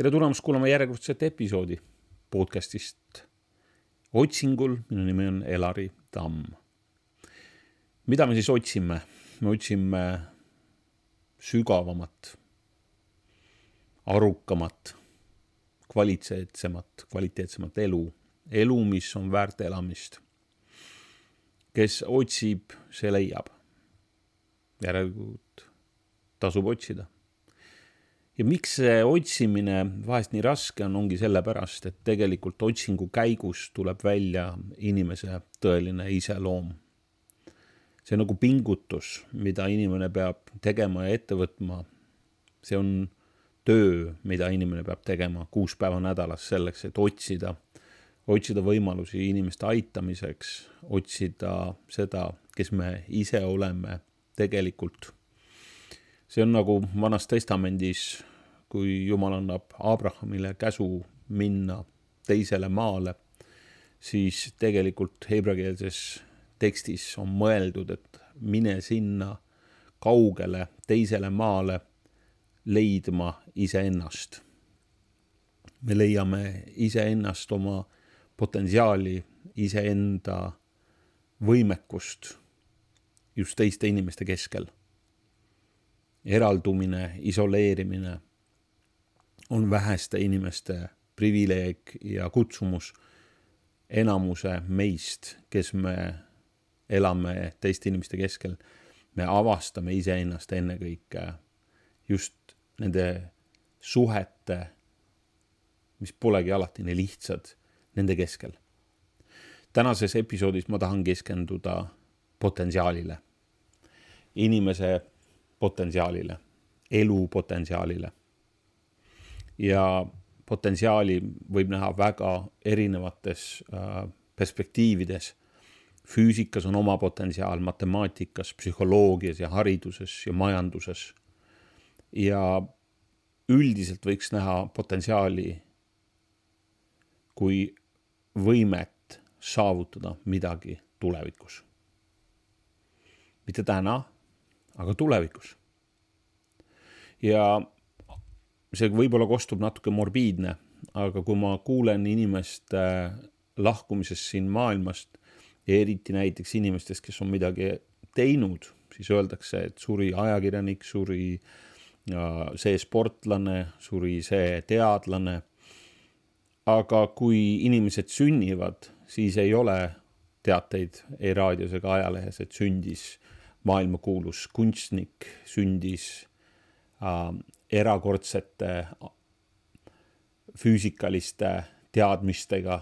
tere tulemast kuulama järjekordset episoodi podcastist Otsingul. minu nimi on Elari Tamm. mida me siis otsime? me otsime sügavamat, arukamat, kvaliteetsemat, kvaliteetsemat elu, elu, mis on väärt elamist. kes otsib, see leiab. järelikult tasub otsida ja miks see otsimine vahest nii raske on, ongi sellepärast, et tegelikult otsingu käigus tuleb välja inimese tõeline iseloom. see nagu pingutus, mida inimene peab tegema ja ette võtma. see on töö, mida inimene peab tegema kuus päeva nädalas selleks, et otsida, otsida võimalusi inimeste aitamiseks, otsida seda, kes me ise oleme tegelikult see on nagu Vanas Testamendis kui Jumal annab Abrahamile käsu minna teisele maale, siis tegelikult heebreakeelses tekstis on mõeldud, et mine sinna kaugele teisele maale leidma iseennast. me leiame iseennast, oma potentsiaali, iseenda võimekust just teiste inimeste keskel. eraldumine, isoleerimine on väheste inimeste privileeg ja kutsumus enamuse meist, kes me elame teiste inimeste keskel, me avastame iseennast ennekõike just nende suhete, mis polegi alati nii lihtsad, nende keskel. tänases episoodis ma tahan keskenduda potentsiaalile, inimese potentsiaalile, elu potentsiaalile ja potentsiaali võib näha väga erinevates äh, perspektiivides. füüsikas on oma potentsiaal, matemaatikas, psühholoogias ja hariduses ja majanduses. ja üldiselt võiks näha potentsiaali kui võimet saavutada midagi tulevikus. mitte täna, aga tulevikus. ja see võib-olla kostub natuke morbiidne, aga kui ma kuulen inimeste lahkumisest siin maailmast ja eriti näiteks inimestest, kes on midagi teinud, siis öeldakse, et suri ajakirjanik, suri see sportlane, suri see teadlane. aga kui inimesed sünnivad, siis ei ole teateid ei raadios ega ajalehes, et sündis maailmakuulus kunstnik, sündis erakordsete füüsikaliste teadmistega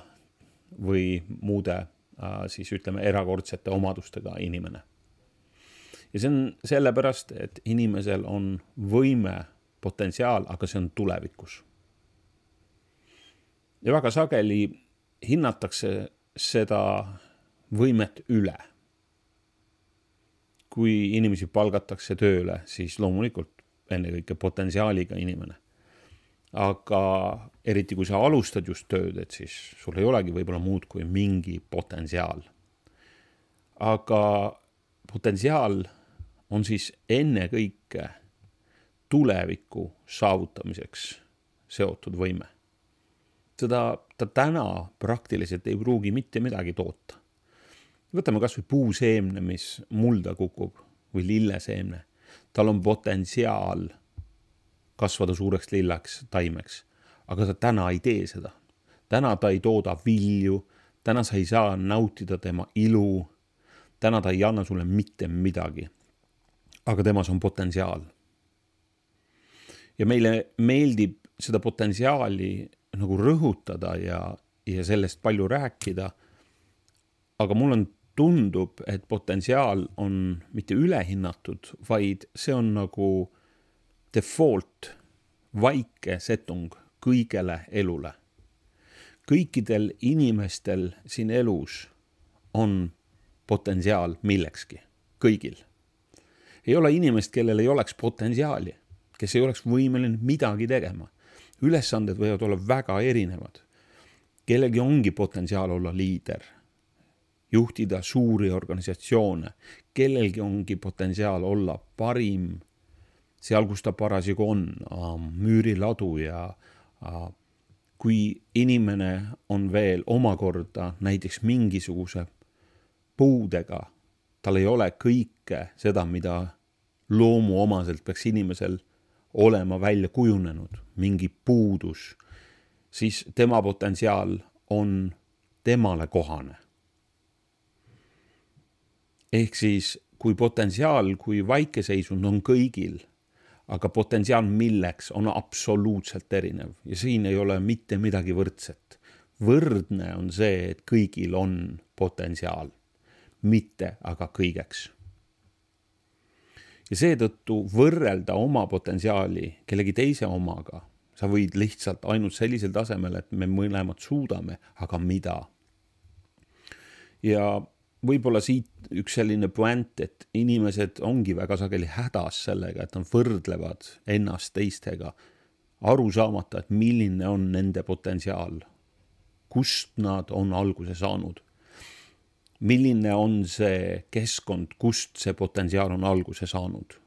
või muude siis ütleme, erakordsete omadustega inimene. ja see on sellepärast, et inimesel on võime, potentsiaal, aga see on tulevikus. ja väga sageli hinnatakse seda võimet üle. kui inimesi palgatakse tööle, siis loomulikult ennekõike potentsiaaliga inimene. aga eriti, kui sa alustad just tööd, et siis sul ei olegi võib-olla muud kui mingi potentsiaal. aga potentsiaal on siis ennekõike tuleviku saavutamiseks seotud võime. seda ta täna praktiliselt ei pruugi mitte midagi toota. võtame kasvõi puuseemne, mis mulda kukub või lilleseemne tal on potentsiaal kasvada suureks lillaks taimeks, aga ta täna ei tee seda. täna ta ei tooda vilju, täna sa ei saa nautida tema ilu. täna ta ei anna sulle mitte midagi. aga temas on potentsiaal. ja meile meeldib seda potentsiaali nagu rõhutada ja, ja sellest palju rääkida. aga mul on tundub, et potentsiaal on mitte ülehinnatud, vaid see on nagu default vaike setung kõigele elule. kõikidel inimestel siin elus on potentsiaal millekski, kõigil. ei ole inimest, kellel ei oleks potentsiaali, kes ei oleks võimeline midagi tegema. ülesanded võivad olla väga erinevad. kellelgi ongi potentsiaal olla liider juhtida suuri organisatsioone, kellelgi ongi potentsiaal olla parim seal, kus ta parasjagu on, müüriladuja, kui inimene on veel omakorda näiteks mingisuguse puudega, tal ei ole kõike seda, mida loomuomaselt peaks inimesel olema välja kujunenud, mingi puudus, siis tema potentsiaal on temale kohane. Ehk siis, kui potentsiaal kui vaikeseisund on kõigil aga potentsiaal milleks on absoluutselt erinev ja siin ei ole mitte midagi võrdset. võrdne on see, et kõigil on potentsiaal, mitte aga kõigeks. ja seetõttu võrrelda oma potentsiaali kellegi teise omaga, sa võid lihtsalt ainult sellisel tasemel, et me mõlemad suudame, aga mida? ja võib-olla siit üks selline puänt, et inimesed ongi väga sageli hädas sellega, et nad võrdlevad ennast teistega, aru saamata, et milline on nende potentsiaal, kust nad on alguse saanud. milline on see keskkond, kust see potentsiaal on alguse saanud?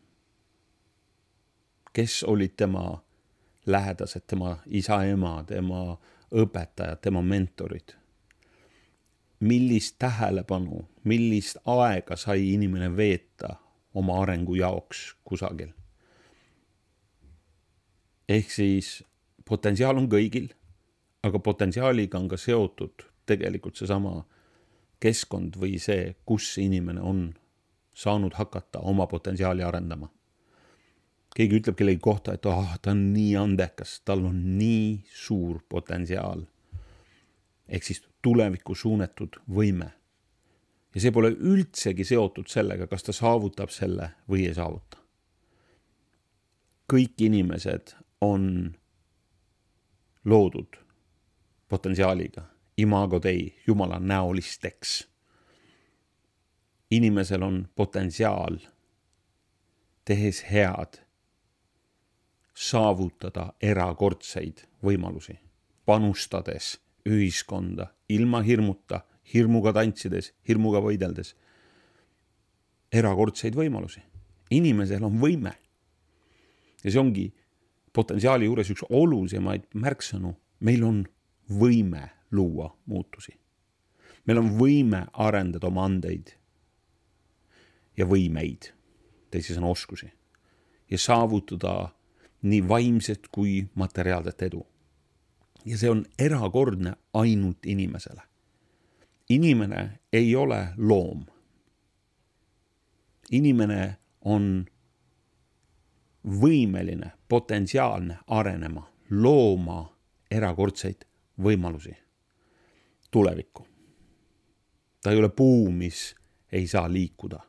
kes olid tema lähedased, tema isa-ema, tema õpetajad, tema mentorid millist tähelepanu, millist aega sai inimene veeta oma arengu jaoks kusagil. ehk siis potentsiaal on kõigil, aga potentsiaaliga on ka seotud tegelikult seesama keskkond või see, kus inimene on saanud hakata oma potentsiaali arendama. keegi ütleb kellegi kohta, et ah oh,, ta on nii andekas, tal on nii suur potentsiaal. Ehk siis tulevikku suunatud võime. ja see pole üldsegi seotud sellega, kas ta saavutab selle või ei saavuta. kõik inimesed on loodud potentsiaaliga, imago dei, jumala näolisteks. inimesel on potentsiaal, tehes head, saavutada erakordseid võimalusi, panustades ühiskonda ilma hirmuta, hirmuga tantsides, hirmuga võideldes. erakordseid võimalusi. inimesel on võime. ja see ongi potentsiaali juures üks olulisemaid märksõnu. meil on võime luua muutusi. meil on võime arendada oma andeid ja võimeid, teisisõnu oskusi ja saavutada nii vaimset kui materiaalset edu ja see on erakordne ainult inimesele. inimene ei ole loom. inimene on võimeline, potentsiaalne arenema, looma erakordseid võimalusi, tulevikku. ta ei ole puu, mis ei saa liikuda.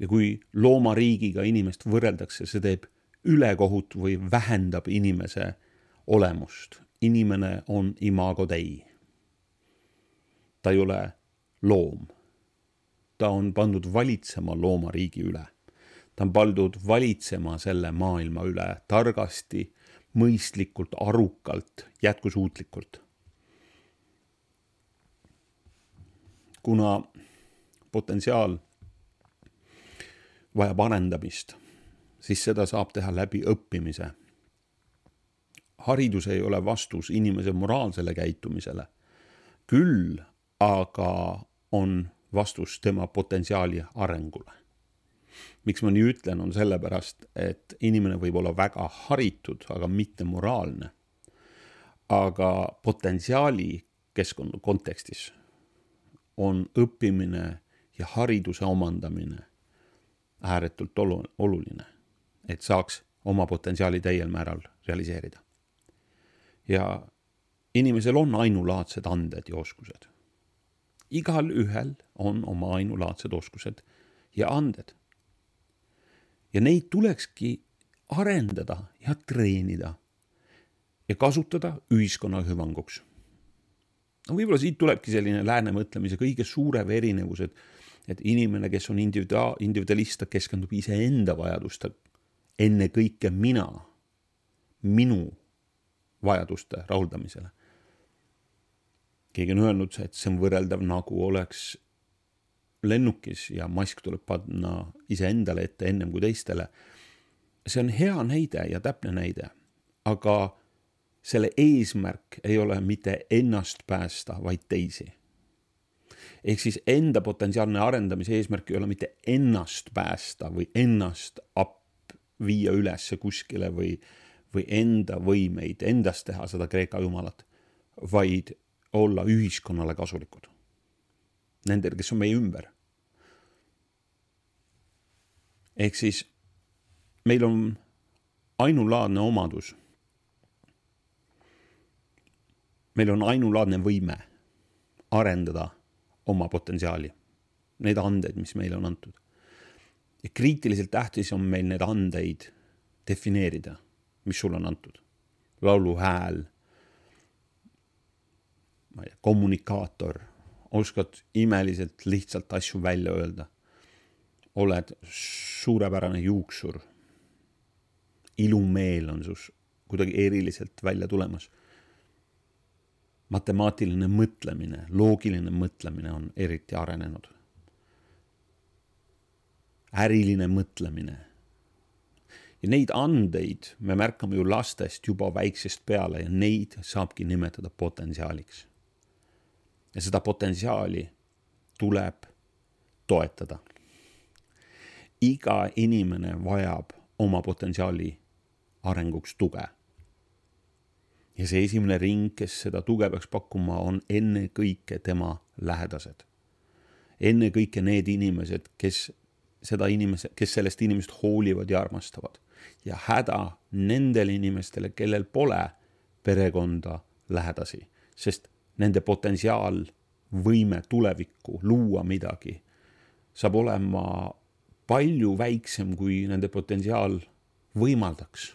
ja kui loomariigiga inimest võrreldakse, see teeb ülekohut või vähendab inimese olemust. inimene on imago dei. ta ei ole loom. ta on pandud valitsema loomariigi üle. ta on pandud valitsema selle maailma üle targasti, mõistlikult, arukalt, jätkusuutlikult. kuna potentsiaal vajab arendamist, siis seda saab teha läbi õppimise haridus ei ole vastus inimese moraalsele käitumisele. küll aga on vastus tema potentsiaali arengule. miks ma nii ütlen, on sellepärast, et inimene võib olla väga haritud, aga mitte moraalne. aga potentsiaali keskkonna kontekstis on õppimine ja hariduse omandamine ääretult oluline, et saaks oma potentsiaali täiel määral realiseerida ja inimesel on ainulaadsed anded ja oskused. igal ühel on oma ainulaadsed oskused ja anded. ja neid tulekski arendada ja treenida ja kasutada ühiskonna hüvanguks. no võib-olla siit tulebki selline lääne mõtlemise kõige suurem erinevus, et, et inimene, kes on individuaal, individualist, ta keskendub iseenda vajadustele, ennekõike mina, minu vajaduste rahuldamisele. keegi on öelnud, et see on võrreldav nagu oleks lennukis ja mask tuleb panna iseendale ette ennem kui teistele. see on hea näide ja täpne näide, aga selle eesmärk ei ole mitte ennast päästa, vaid teisi. ehk siis enda potentsiaalne arendamise eesmärk ei ole mitte ennast päästa või ennast up viia ülesse kuskile või, või enda võimeid endast teha seda Kreeka jumalat, vaid olla ühiskonnale kasulikud. Nendele, kes on meie ümber. ehk siis meil on ainulaadne omadus. meil on ainulaadne võime arendada oma potentsiaali, neid andeid, mis meile on antud. ja kriitiliselt tähtis on meil need andeid defineerida, mis sulle on antud. laulu hääl, ma ei tea, kommunikaator, oskad imeliselt lihtsalt asju välja öelda. oled suurepärane juuksur ilumeel on sus kuidagi eriliselt välja tulemas. matemaatiline mõtlemine, loogiline mõtlemine on eriti arenenud. äriline mõtlemine. Ja neid andeid me märkame ju lastest juba väiksest peale ja neid saabki nimetada potentsiaaliks. ja seda potentsiaali tuleb toetada. iga inimene vajab oma potentsiaali arenguks tuge. ja see esimene ring, kes seda tuge peaks pakkuma, on ennekõike tema lähedased. ennekõike need inimesed, kes seda inimese, kes sellest inimesest hoolivad ja armastavad. Ja häda nendele inimestele, kellel pole perekonda, lähedasi, sest nende potentsiaal, võime tulevikku luua midagi, saab olema palju väiksem, kui nende potentsiaal võimaldaks.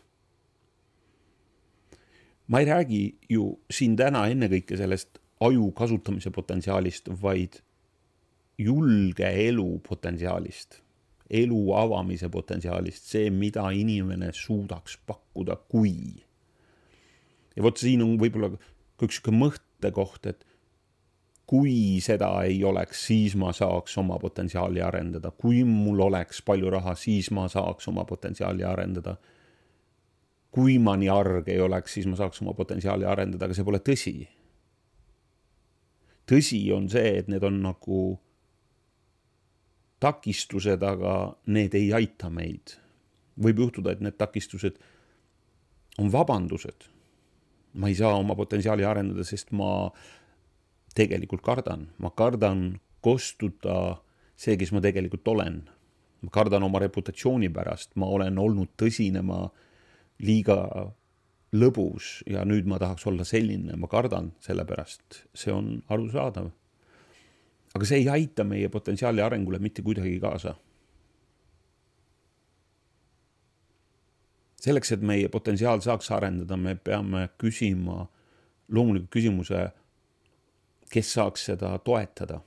Ma ei räägi ju siin täna ennekõike sellest aju kasutamise potentsiaalist, vaid julge elu potentsiaalist, elu avamise potentsiaalist, see, mida inimene suudaks pakkuda, kui. ja vot siin on võib-olla ka üks sihuke mõttekoht, et kui seda ei oleks, siis ma saaks oma potentsiaali arendada, kui mul oleks palju raha, siis ma saaks oma potentsiaali arendada kui ma nii arg ei oleks, siis ma saaks oma potentsiaali arendada, aga see pole tõsi. tõsi on see, et need on nagu takistused, aga need ei aita meid. võib juhtuda, et need takistused on vabandused. ma ei saa oma potentsiaali arendada, sest ma tegelikult kardan, ma kardan kostuda see, kes ma tegelikult olen. ma kardan oma reputatsiooni pärast, ma olen olnud tõsine, ma liiga lõbus ja nüüd ma tahaks olla selline, ma kardan selle pärast, see on arusaadav. Aga see ei aita meie potentsiaali arengule mitte kuidagi kaasa. selleks, et meie potentsiaal saaks arendada, me peame küsima loomulikult küsimuse, kes saaks seda toetada.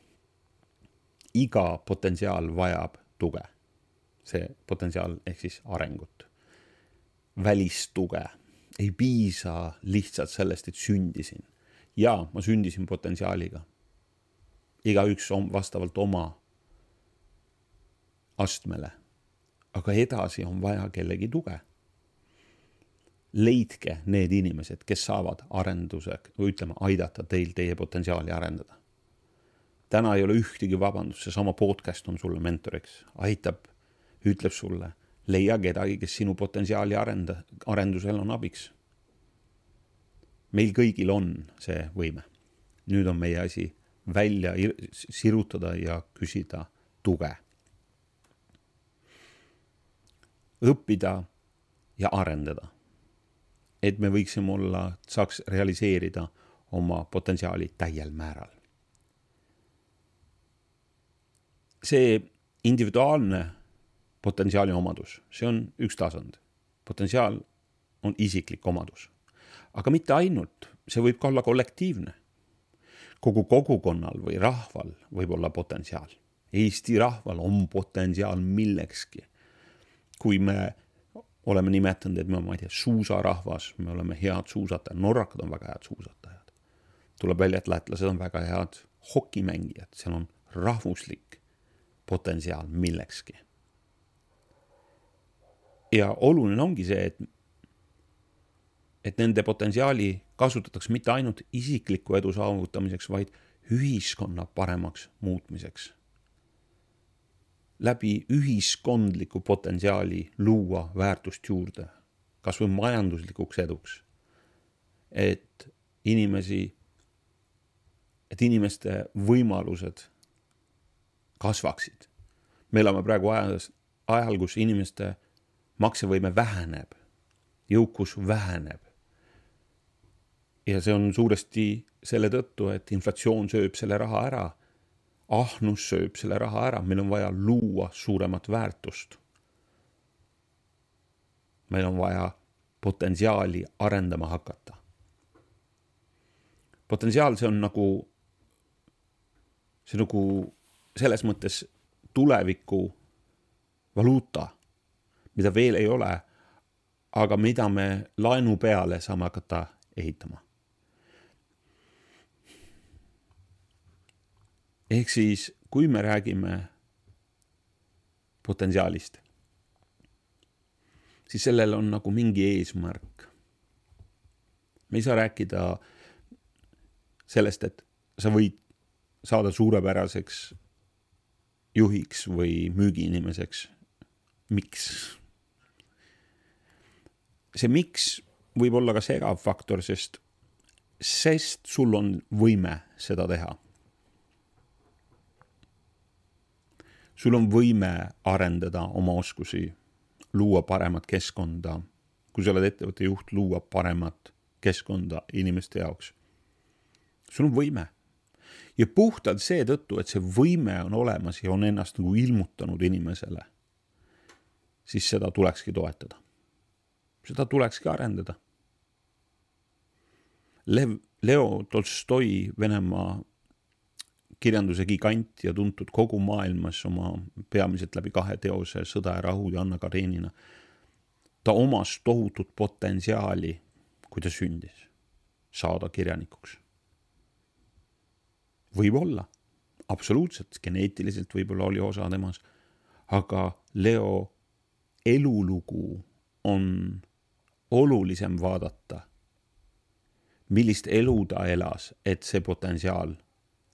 iga potentsiaal vajab tuge, see potentsiaal ehk siis arengut välistuge. ei piisa lihtsalt sellest, et sündisin. jaa, ma sündisin potentsiaaliga. Igaüks on vastavalt oma astmele. aga edasi on vaja kellegi tuge. leidke need inimesed, kes saavad arenduse või ütleme, aidata teil teie potentsiaali arendada. täna ei ole ühtegi vabandust, seesama podcast on sulle mentoriks, aitab, ütleb sulle leia kedagi, kes sinu potentsiaali arenda, arendusel on abiks. meil kõigil on see võime. nüüd on meie asi välja sirutada ja küsida tuge. õppida ja arendada. et me võiksime olla, saaks realiseerida oma potentsiaali täiel määral. see individuaalne potentsiaali omadus, see on üks tasand. potentsiaal on isiklik omadus. aga mitte ainult, see võib ka olla kollektiivne. Kogu kogukonnal või rahval võib olla potentsiaal. Eesti rahval on potentsiaal millekski. kui me oleme nimetanud, et me, ma ei tea, suusarahvas, me oleme head suusatajad, norrakad on väga head suusatajad. tuleb välja, et lätlased on väga head hokimängijad, seal on rahvuslik potentsiaal millekski ja oluline ongi see, et, et nende potentsiaali kasutatakse mitte ainult isikliku edu saavutamiseks, vaid ühiskonna paremaks muutmiseks. läbi ühiskondliku potentsiaali luua väärtust juurde, kas või majanduslikuks eduks. et inimesi, et inimeste võimalused kasvaksid. me elame praegu ajas, ajal, kus inimeste maksevõime väheneb, jõukus väheneb. Ja see on suuresti selle tõttu, et inflatsioon sööb selle raha ära. ahnus sööb selle raha ära, meil on vaja luua suuremat väärtust. meil on vaja potentsiaali arendama hakata. potentsiaal, see on nagu, see nagu selles mõttes tuleviku valuuta, mida veel ei ole, aga mida me laenu peale saame hakata ehitama. Ehk siis, kui me räägime potentsiaalist, siis sellel on nagu mingi eesmärk. me ei saa rääkida sellest, et sa võid saada suurepäraseks juhiks või müügiinimeseks. miks? see miks võib olla ka segav faktor, sest, sest sul on võime seda teha sul on võime arendada oma oskusi, luua paremat keskkonda, kui sa oled ettevõtte juht, luua paremat keskkonda inimeste jaoks. sul on võime. ja puhtalt seetõttu, et see võime on olemas ja on ennast nagu ilmutanud inimesele, siis seda tulekski toetada. seda tulekski arendada. Lev, Leo Tolstoi, Venemaa kirjanduse gigant ja tuntud kogu maailmas oma peamiselt läbi kahe teose Sõda ja rahu ja Anna Karenina. ta omas tohutut potentsiaali, kui ta sündis, saada kirjanikuks. võib-olla, absoluutselt, geneetiliselt võib-olla oli osa temas, aga Leo elulugu on olulisem vaadata, millist elu ta elas, et see potentsiaal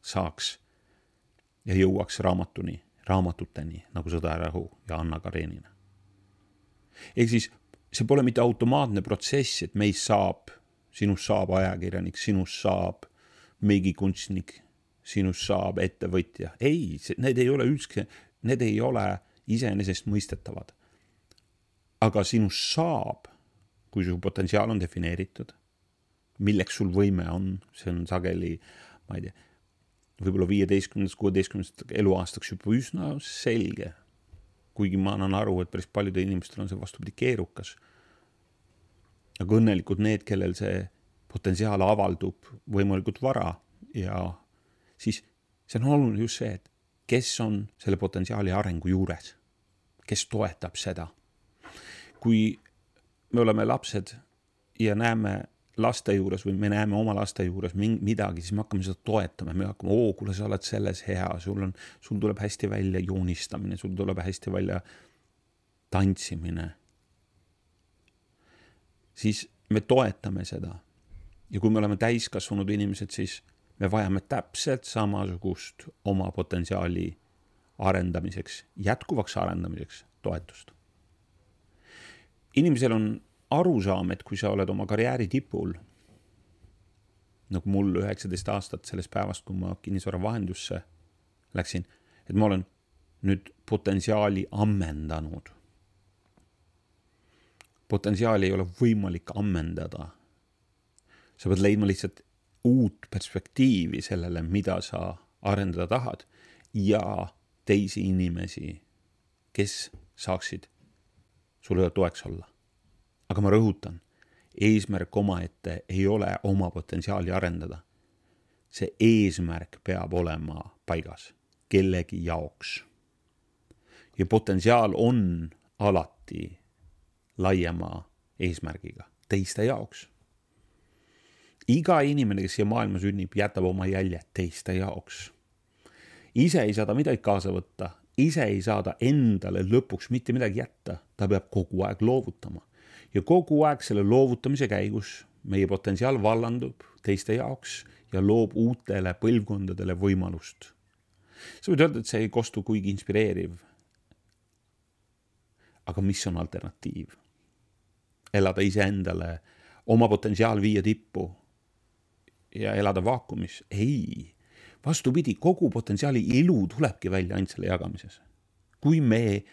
saaks ja jõuaks raamatuni, raamatuteni nagu Sõda ja rahu ja Anna Karenina. ehk siis see pole mitte automaatne protsess, et meist saab, sinust saab ajakirjanik, sinust saab meigikunstnik, sinust saab ettevõtja. ei, need ei ole üldse, need ei ole iseenesestmõistetavad. aga sinust saab, kui su potentsiaal on defineeritud, milleks sul võime on, see on sageli, ma ei tea võib-olla viieteistkümnendast, kuueteistkümnendast eluaastaks juba üsna selge. kuigi ma annan aru, et päris paljudel inimestel on see vastupidi keerukas. aga õnnelikud need, kellel see potentsiaal avaldub võimalikult vara ja siis see on oluline just see, et kes on selle potentsiaali arengu juures, kes toetab seda. kui me oleme lapsed ja näeme laste juures või me näeme oma laste juures midagi, siis me hakkame seda toetama, me hakkame, oo, kuule, sa oled selles hea, sul on, sul tuleb hästi välja joonistamine, sul tuleb hästi välja tantsimine. siis me toetame seda. ja kui me oleme täiskasvanud inimesed, siis me vajame täpselt samasugust oma potentsiaali arendamiseks, jätkuvaks arendamiseks toetust. inimesel on arusaam, et kui sa oled oma karjääri tipul, nagu mul üheksateist aastat sellest päevast, kui ma kinnisvaravahendusse läksin, et ma olen nüüd potentsiaali ammendanud. potentsiaali ei ole võimalik ammendada. sa pead leidma lihtsalt uut perspektiivi sellele, mida sa arendada tahad ja teisi inimesi, kes saaksid sulle toeks olla aga ma rõhutan, eesmärk omaette ei ole oma potentsiaali arendada. see eesmärk peab olema paigas kellegi jaoks. ja potentsiaal on alati laiema eesmärgiga, teiste jaoks. iga inimene, kes siia maailma sünnib, jätab oma jälje teiste jaoks. ise ei saa ta midagi kaasa võtta, ise ei saa ta endale lõpuks mitte midagi jätta, ta peab kogu aeg loovutama ja kogu aeg selle loovutamise käigus meie potentsiaal vallandub teiste jaoks ja loob uutele põlvkondadele võimalust. sa võid öelda, et see ei kostu kuigi inspireeriv. aga mis on alternatiiv? elada iseendale, oma potentsiaal viia tippu ja elada vaakumis, ei. vastupidi, kogu potentsiaali ilu tulebki välja ainult selle jagamises. kui me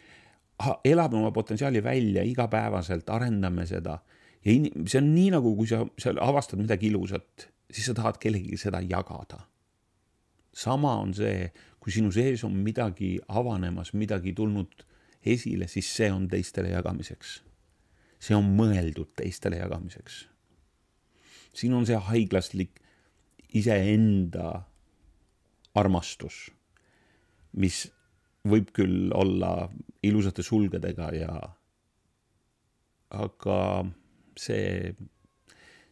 elame oma potentsiaali välja igapäevaselt, arendame seda ja in, see on nii nagu, kui sa seal avastad midagi ilusat, siis sa tahad kellegagi seda jagada. sama on see, kui sinu sees on midagi avanemas, midagi tulnud esile, siis see on teistele jagamiseks. see on mõeldud teistele jagamiseks. siin on see haiglaslik iseenda armastus, mis võib küll olla ilusate sulgedega ja aga see,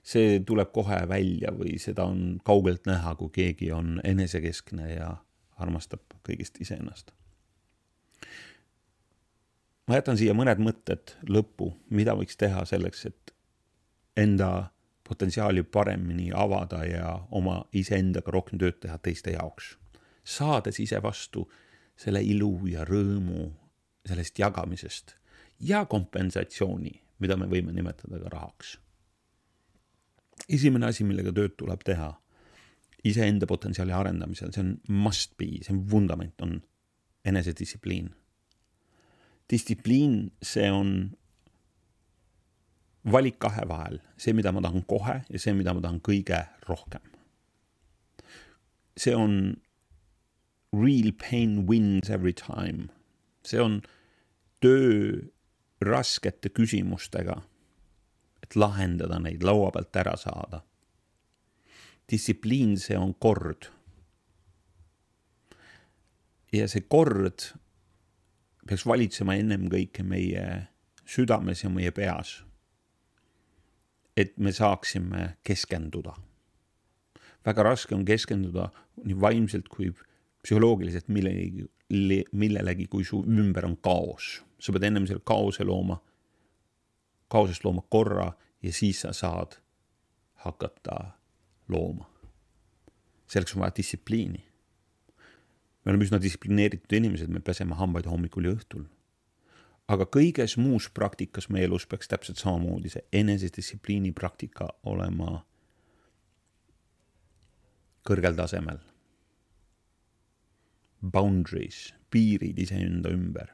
see tuleb kohe välja või seda on kaugelt näha, kui keegi on enesekeskne ja armastab kõigist iseennast. ma jätan siia mõned mõtted lõppu, mida võiks teha selleks, et enda potentsiaali paremini avada ja oma iseendaga rohkem tööd teha teiste jaoks. saades ise vastu selle ilu ja rõõmu sellest jagamisest ja kompensatsiooni, mida me võime nimetada ka rahaks. esimene asi, millega tööd tuleb teha iseenda potentsiaali arendamisel, see on must be, see on vundament, on enesedistsipliin. distsipliin, see on valik kahe vahel, see, mida ma tahan kohe ja see, mida ma tahan kõige rohkem. see on real pain wins every time. see on töö raskete küsimustega, et lahendada neid, laua pealt ära saada. distsipliin, see on kord. ja see kord peaks valitsema ennem kõike meie südames ja meie peas. et me saaksime keskenduda. väga raske on keskenduda nii vaimselt kui psühholoogiliselt millegi, millelegi, kui su ümber on kaos. sa pead ennem selle kaose looma, kaosest looma korra ja siis sa saad hakata looma. selleks on vaja distsipliini. me oleme üsna distsiplineeritud inimesed, me peseme hambaid hommikul ja õhtul. aga kõiges muus praktikas meie elus peaks täpselt samamoodi see enesedistsipliini praktika olema kõrgel tasemel boundaries, piirid iseenda ümber.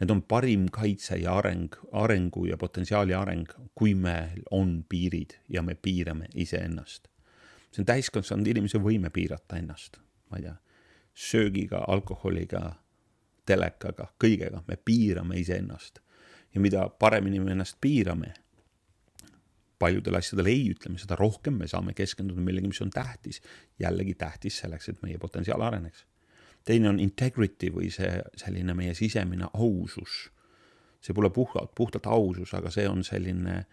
Need on parim kaitse ja areng, arengu ja potentsiaali areng, kui meil on piirid ja me piirame iseennast. see on täiskasvanud inimese võime piirata ennast, ma ei tea, söögiga, alkoholiga, telekaga, kõigega, me piirame iseennast. ja mida paremini me ennast piirame, paljudele asjadele ei ütleme, seda rohkem me saame keskenduda millegi, mis on tähtis. jällegi tähtis selleks, et meie potentsiaal areneks teine on integrity või see selline meie sisemine ausus. see pole puhtalt, puhtalt ausus, aga see on selline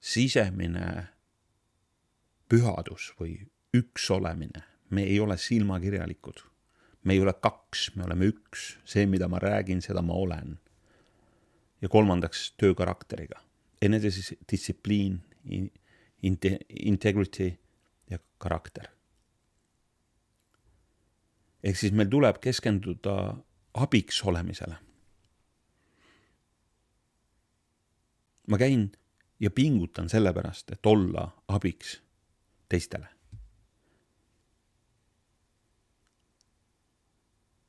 sisemine pühadus või üks olemine. me ei ole silmakirjalikud. me ei ole kaks, me oleme üks, see, mida ma räägin, seda ma olen. ja kolmandaks töö karakteriga, enesedistsipliin, integrity ja karakter ehk siis meil tuleb keskenduda abiks olemisele. ma käin ja pingutan sellepärast, et olla abiks teistele.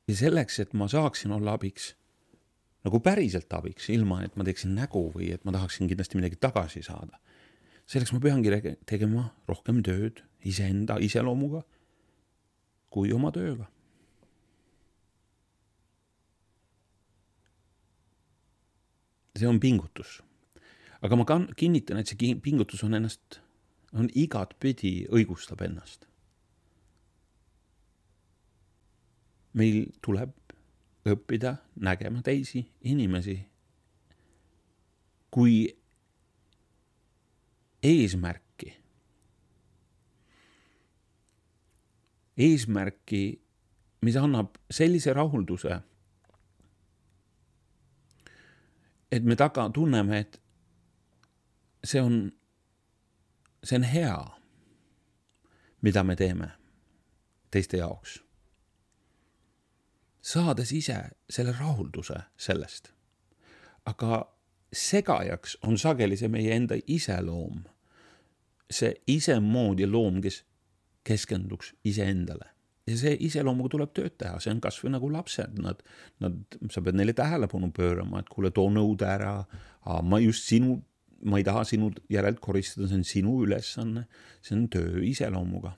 ja selleks, et ma saaksin olla abiks, nagu päriselt abiks, ilma et ma teeksin nägu või et ma tahaksin kindlasti midagi tagasi saada, selleks ma peangi tegema rohkem tööd iseenda iseloomuga kui oma tööga see on pingutus. aga ma kan-, kinnitan, et see pingutus on ennast, on igatpidi õigustab ennast. meil tuleb õppida nägema teisi inimesi kui eesmärki. eesmärki, mis annab sellise rahulduse et me taga tunneme, et see on see on hea, mida me teeme teiste jaoks. saades ise selle rahulduse sellest. aga segajaks on sageli see meie enda iseloom. see isemoodi loom, kes keskenduks iseendale ja see iseloomuga tuleb tööd teha, see on kasvõi nagu lapsed, nad, nad, sa pead neile tähelepanu pöörama, et kuule, too nõude ära. ma just sinu, ma ei taha sinu järelt koristada, see on sinu ülesanne, see on töö iseloomuga.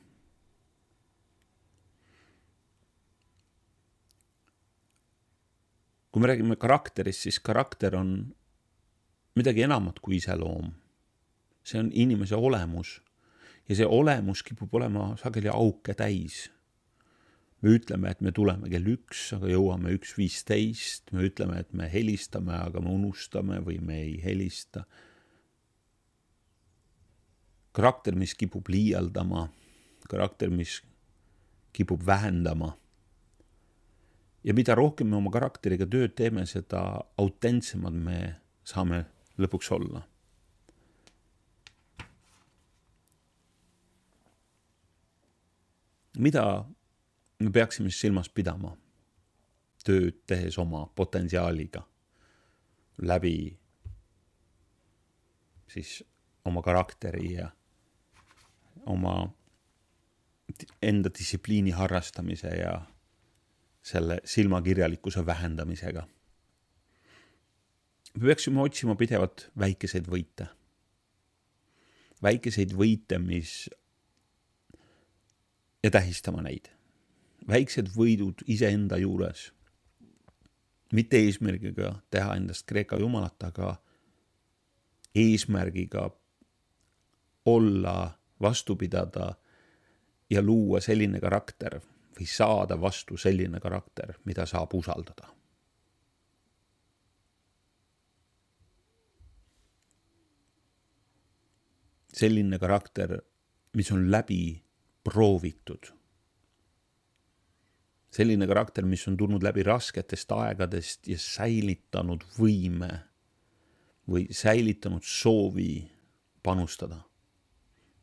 kui me räägime karakterist, siis karakter on midagi enamat kui iseloom. see on inimese olemus ja see olemus kipub olema sageli auke täis me ütleme, et me tuleme kell üks, aga jõuame üks viisteist, me ütleme, et me helistame, aga me unustame või me ei helista. karakter, mis kipub liialdama, karakter, mis kipub vähendama. ja mida rohkem me oma karakteriga tööd teeme, seda autentsemad me saame lõpuks olla mida me peaksime silmas pidama tööd tehes oma potentsiaaliga läbi siis oma karakteri ja oma enda distsipliini harrastamise ja selle silmakirjalikkuse vähendamisega. me peaksime otsima pidevalt väikeseid võite. väikeseid võite, mis ja tähistama neid väiksed võidud iseenda juures. mitte eesmärgiga teha endast Kreeka jumalat, aga eesmärgiga olla, vastu pidada ja luua selline karakter või saada vastu selline karakter, mida saab usaldada. selline karakter, mis on läbi proovitud selline karakter, mis on tulnud läbi rasketest aegadest ja säilitanud võime või säilitanud soovi panustada.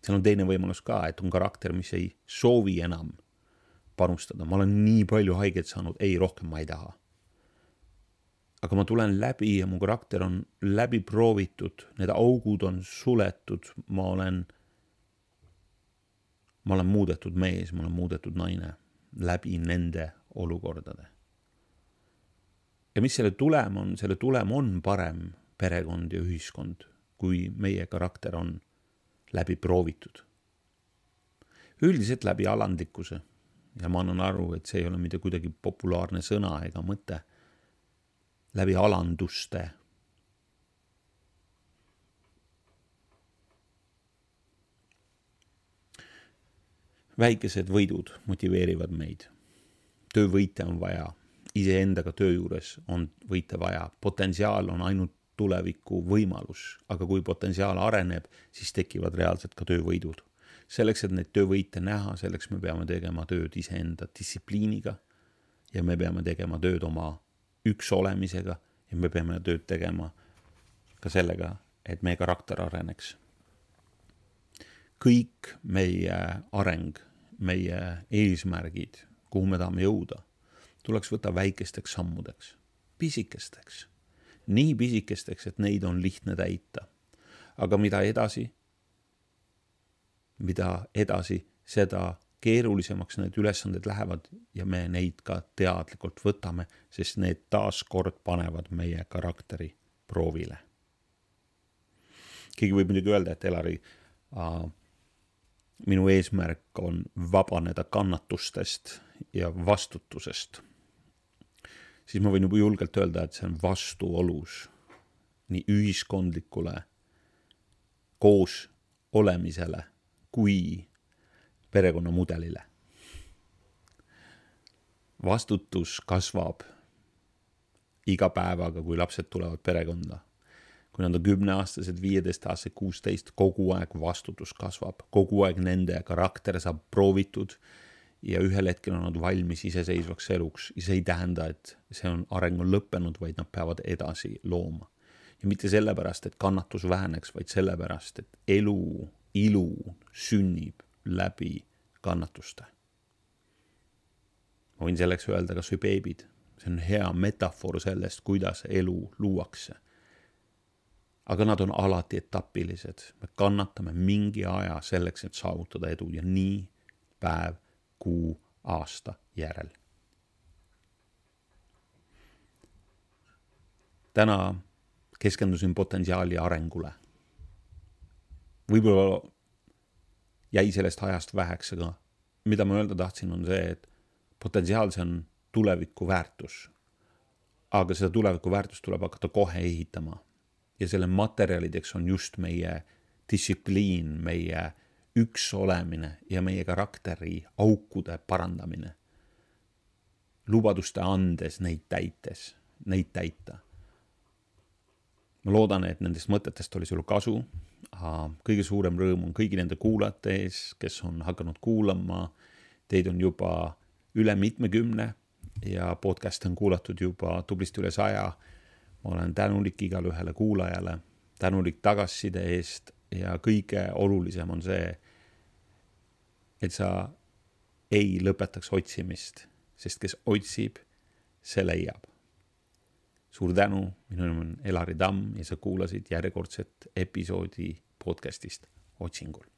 seal on teine võimalus ka, et on karakter, mis ei soovi enam panustada, ma olen nii palju haiget saanud, ei, rohkem ma ei taha. aga ma tulen läbi ja mu karakter on läbi proovitud, need augud on suletud, ma olen, ma olen muudetud mees, ma olen muudetud naine läbi nende olukordade. ja mis selle tulem on, selle tulem on parem perekond ja ühiskond, kui meie karakter on läbi proovitud. üldiselt läbi alandlikkuse ja ma annan aru, et see ei ole mitte kuidagi populaarne sõna ega mõte, läbi alanduste väikesed võidud motiveerivad meid. töövõite on vaja, iseendaga töö juures on võite vaja, potentsiaal on ainult tuleviku võimalus, aga kui potentsiaal areneb, siis tekivad reaalselt ka töövõidud. selleks, et neid töövõite näha, selleks me peame tegema tööd iseenda distsipliiniga. Ja me peame tegema tööd oma üks olemisega ja me peame tööd tegema ka sellega, et meie karakter areneks kõik meie areng, meie eesmärgid, kuhu me tahame jõuda, tuleks võtta väikesteks sammudeks, pisikesteks, nii pisikesteks, et neid on lihtne täita. aga mida edasi, mida edasi, seda keerulisemaks need ülesanded lähevad ja me neid ka teadlikult võtame, sest need taaskord panevad meie karakteri proovile. keegi võib muidugi öelda, et Elari äh, minu eesmärk on vabaneda kannatustest ja vastutusest, siis ma võin juba julgelt öelda, et see on vastuolus nii ühiskondlikule koos olemisele kui perekonnamudelile. vastutus kasvab iga päevaga, kui lapsed tulevad perekonda kui nad on kümneaastased, viieteistaastased, kuusteist, kogu aeg vastutus kasvab, kogu aeg nende karakter saab proovitud ja ühel hetkel on nad valmis iseseisvaks eluks ja see ei tähenda, et see on, areng on lõppenud, vaid nad peavad edasi looma. ja mitte sellepärast, et kannatus väheneks, vaid sellepärast, et elu ilu sünnib läbi kannatuste. ma võin selleks öelda kas või beebid, see on hea metafoor sellest, kuidas elu luuakse. Aga nad on alati etapilised, me kannatame mingi aja selleks, et saavutada edu ja nii päev, kuu, aasta järel. täna keskendusin potentsiaali arengule. võib-olla jäi sellest ajast väheks, aga mida ma öelda tahtsin, on see, et potentsiaal, see on tuleviku väärtus. aga seda tuleviku väärtust tuleb hakata kohe ehitama. Ja selle materjalideks on just meie distsipliin, meie üks olemine ja meie karakteri aukude parandamine. lubaduste andes neid täites, neid täita ma loodan, et nendest mõtetest oli sul kasu. kõige suurem rõõm on kõigi nende kuulajate ees, kes on hakanud kuulama. Teid on juba üle mitmekümne ja podcast'e on kuulatud juba tublisti üle saja. Ma olen tänulik igale ühele kuulajale, tänulik tagasiside eest ja kõige olulisem on see, et sa ei lõpetaks otsimist, sest kes otsib, see leiab. Suur tänu, minu nimi on Elari Tamm ja sa kuulasid järjekordset episoodi podcastist Otsingul